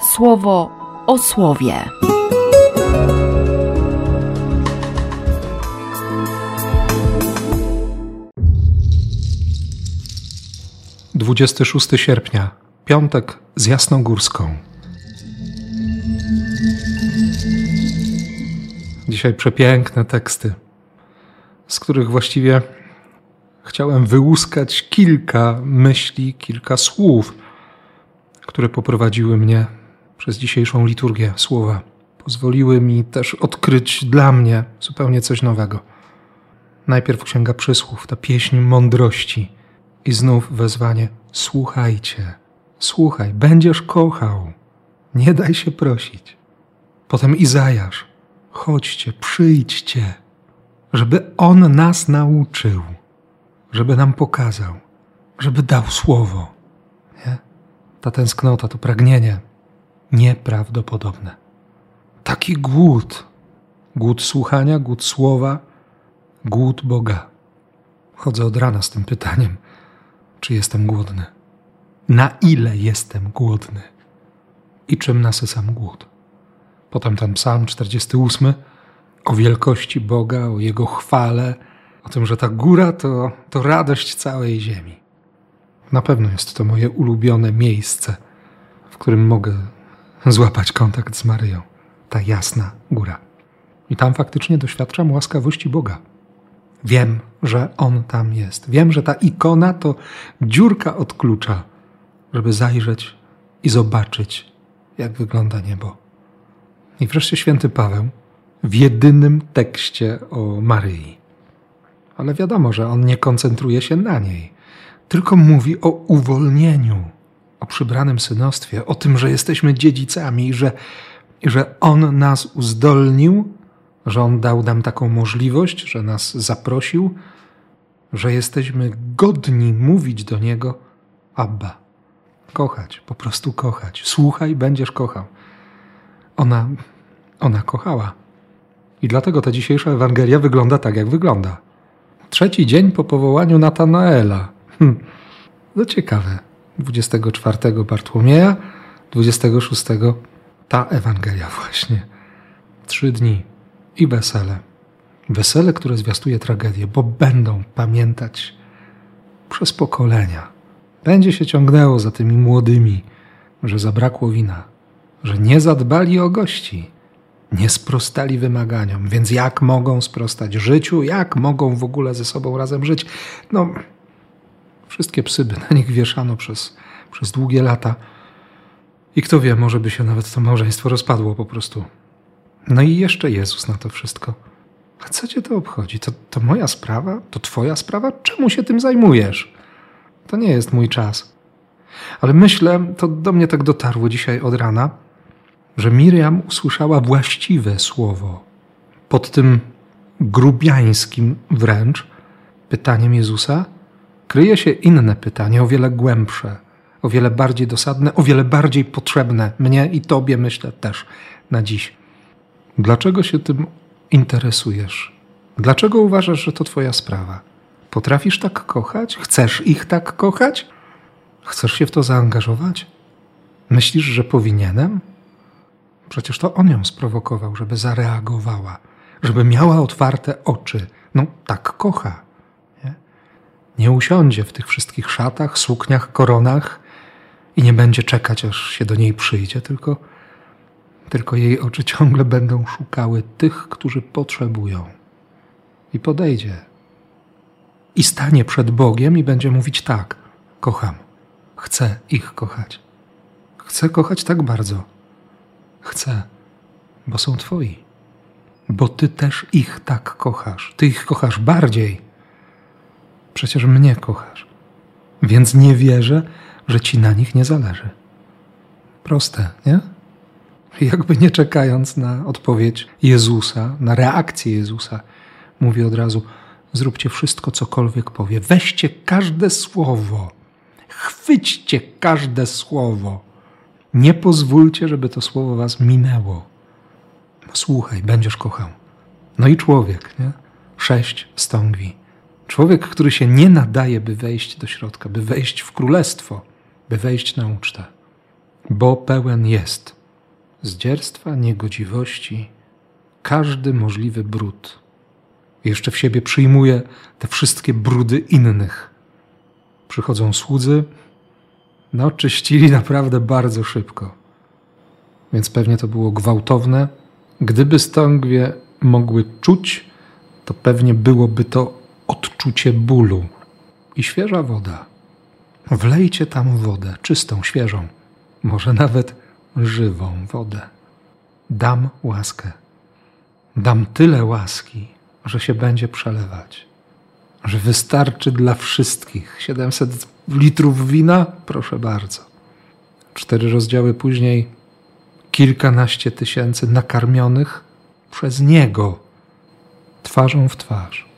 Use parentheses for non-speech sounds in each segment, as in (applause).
słowo o słowie. Dwudziesty szósty sierpnia, piątek z Jasnogórską. Dzisiaj przepiękne teksty, z których właściwie chciałem wyłuskać kilka myśli, kilka słów, które poprowadziły mnie przez dzisiejszą liturgię słowa. Pozwoliły mi też odkryć dla mnie zupełnie coś nowego. Najpierw Księga Przysłów, ta pieśń mądrości i znów wezwanie: Słuchajcie, słuchaj, będziesz kochał, nie daj się prosić. Potem Izajasz: Chodźcie, przyjdźcie, żeby On nas nauczył żeby nam pokazał, żeby dał słowo. Nie? Ta tęsknota, to pragnienie nieprawdopodobne. Taki głód, głód słuchania, głód słowa, głód Boga. Chodzę od rana z tym pytaniem, czy jestem głodny. Na ile jestem głodny? I czym nasycam głód? Potem ten psalm 48 o wielkości Boga, o Jego chwale, o tym, że ta góra to, to radość całej ziemi. Na pewno jest to moje ulubione miejsce, w którym mogę złapać kontakt z Maryją. Ta jasna góra. I tam faktycznie doświadczam łaskawości Boga. Wiem, że On tam jest. Wiem, że ta ikona to dziurka od klucza, żeby zajrzeć i zobaczyć, jak wygląda niebo. I wreszcie święty Paweł w jedynym tekście o Maryi ale wiadomo, że on nie koncentruje się na niej, tylko mówi o uwolnieniu, o przybranym synostwie, o tym, że jesteśmy dziedzicami, że, że on nas uzdolnił, że on dał nam taką możliwość, że nas zaprosił, że jesteśmy godni mówić do niego Abba. Kochać, po prostu kochać. Słuchaj, będziesz kochał. Ona, ona kochała. I dlatego ta dzisiejsza Ewangelia wygląda tak, jak wygląda. Trzeci dzień po powołaniu Natanaela. Hm. No ciekawe. 24 Bartłomieja, 26 ta Ewangelia właśnie. Trzy dni i wesele. Wesele, które zwiastuje tragedię, bo będą pamiętać przez pokolenia. Będzie się ciągnęło za tymi młodymi, że zabrakło wina, że nie zadbali o gości, nie sprostali wymaganiom, więc jak mogą sprostać życiu, jak mogą w ogóle ze sobą razem żyć? No, wszystkie psy by na nich wieszano przez, przez długie lata. I kto wie, może by się nawet to małżeństwo rozpadło po prostu. No i jeszcze Jezus na to wszystko. A co cię to obchodzi? To, to moja sprawa? To twoja sprawa? Czemu się tym zajmujesz? To nie jest mój czas. Ale myślę, to do mnie tak dotarło dzisiaj od rana, że Miriam usłyszała właściwe słowo pod tym grubiańskim wręcz pytaniem Jezusa, kryje się inne pytanie, o wiele głębsze, o wiele bardziej dosadne, o wiele bardziej potrzebne mnie i Tobie, myślę, też na dziś. Dlaczego się tym interesujesz? Dlaczego uważasz, że to Twoja sprawa? Potrafisz tak kochać? Chcesz ich tak kochać? Chcesz się w to zaangażować? Myślisz, że powinienem? Przecież to on ją sprowokował, żeby zareagowała, żeby miała otwarte oczy. No tak kocha. Nie, usiądzie w tych wszystkich szatach, sukniach, koronach i nie będzie czekać, aż się do niej przyjdzie, tylko, tylko jej oczy (laughs) ciągle będą szukały tych, którzy potrzebują. I podejdzie. I stanie przed Bogiem i będzie mówić tak: kocham, chcę ich kochać. Chcę kochać tak bardzo Chcę, bo są Twoi. Bo Ty też ich tak kochasz. Ty ich kochasz bardziej. Przecież mnie kochasz. Więc nie wierzę, że Ci na nich nie zależy. Proste, nie? Jakby nie czekając na odpowiedź Jezusa, na reakcję Jezusa, mówi od razu: zróbcie wszystko, cokolwiek powie. Weźcie każde słowo. Chwyćcie każde słowo nie pozwólcie, żeby to słowo was minęło. Słuchaj, będziesz kochał. No i człowiek, nie? Sześć stągwi. Człowiek, który się nie nadaje, by wejść do środka, by wejść w królestwo, by wejść na ucztę. bo pełen jest zdzierstwa, niegodziwości, każdy możliwy brud. Jeszcze w siebie przyjmuje te wszystkie brudy innych. Przychodzą słudzy, no czyścili naprawdę bardzo szybko. Więc pewnie to było gwałtowne. Gdyby stągwie mogły czuć, to pewnie byłoby to odczucie bólu i świeża woda. Wlejcie tam wodę, czystą, świeżą, może nawet żywą wodę. Dam łaskę. Dam tyle łaski, że się będzie przelewać, że wystarczy dla wszystkich. 700 litrów wina? Proszę bardzo. Cztery rozdziały później kilkanaście tysięcy nakarmionych przez Niego, twarzą w twarz.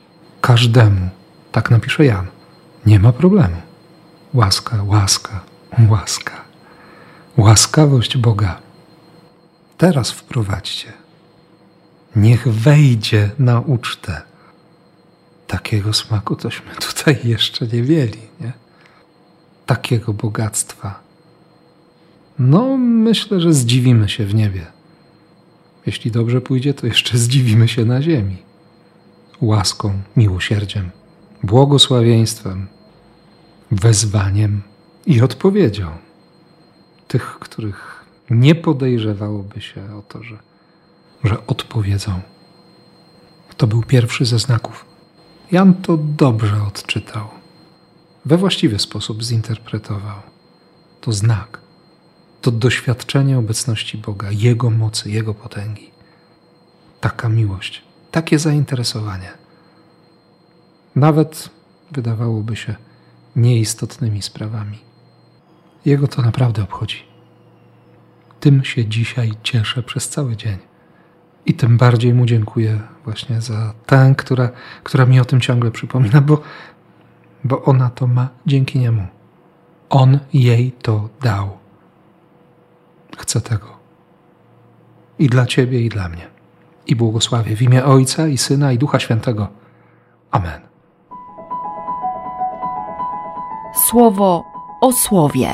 Każdemu, tak napisze Jan, nie ma problemu. Łaska, łaska, łaska. Łaskawość Boga. Teraz wprowadźcie. Niech wejdzie na ucztę. Takiego smaku tośmy tutaj jeszcze nie mieli, nie? Takiego bogactwa. No, myślę, że zdziwimy się w niebie. Jeśli dobrze pójdzie, to jeszcze zdziwimy się na ziemi. Łaską, miłosierdziem, błogosławieństwem, wezwaniem i odpowiedzią tych, których nie podejrzewałoby się o to, że, że odpowiedzą. To był pierwszy ze znaków. Jan to dobrze odczytał, we właściwy sposób zinterpretował. To znak, to doświadczenie obecności Boga, Jego mocy, Jego potęgi. Taka miłość, takie zainteresowanie. Nawet wydawałoby się nieistotnymi sprawami. Jego to naprawdę obchodzi. Tym się dzisiaj cieszę przez cały dzień. I tym bardziej mu dziękuję właśnie za tę, która, która mi o tym ciągle przypomina, bo, bo ona to ma dzięki niemu. On jej to dał. Chcę tego. I dla Ciebie, i dla mnie. I błogosławię w imię Ojca, i Syna, i Ducha Świętego. Amen. Słowo o słowie.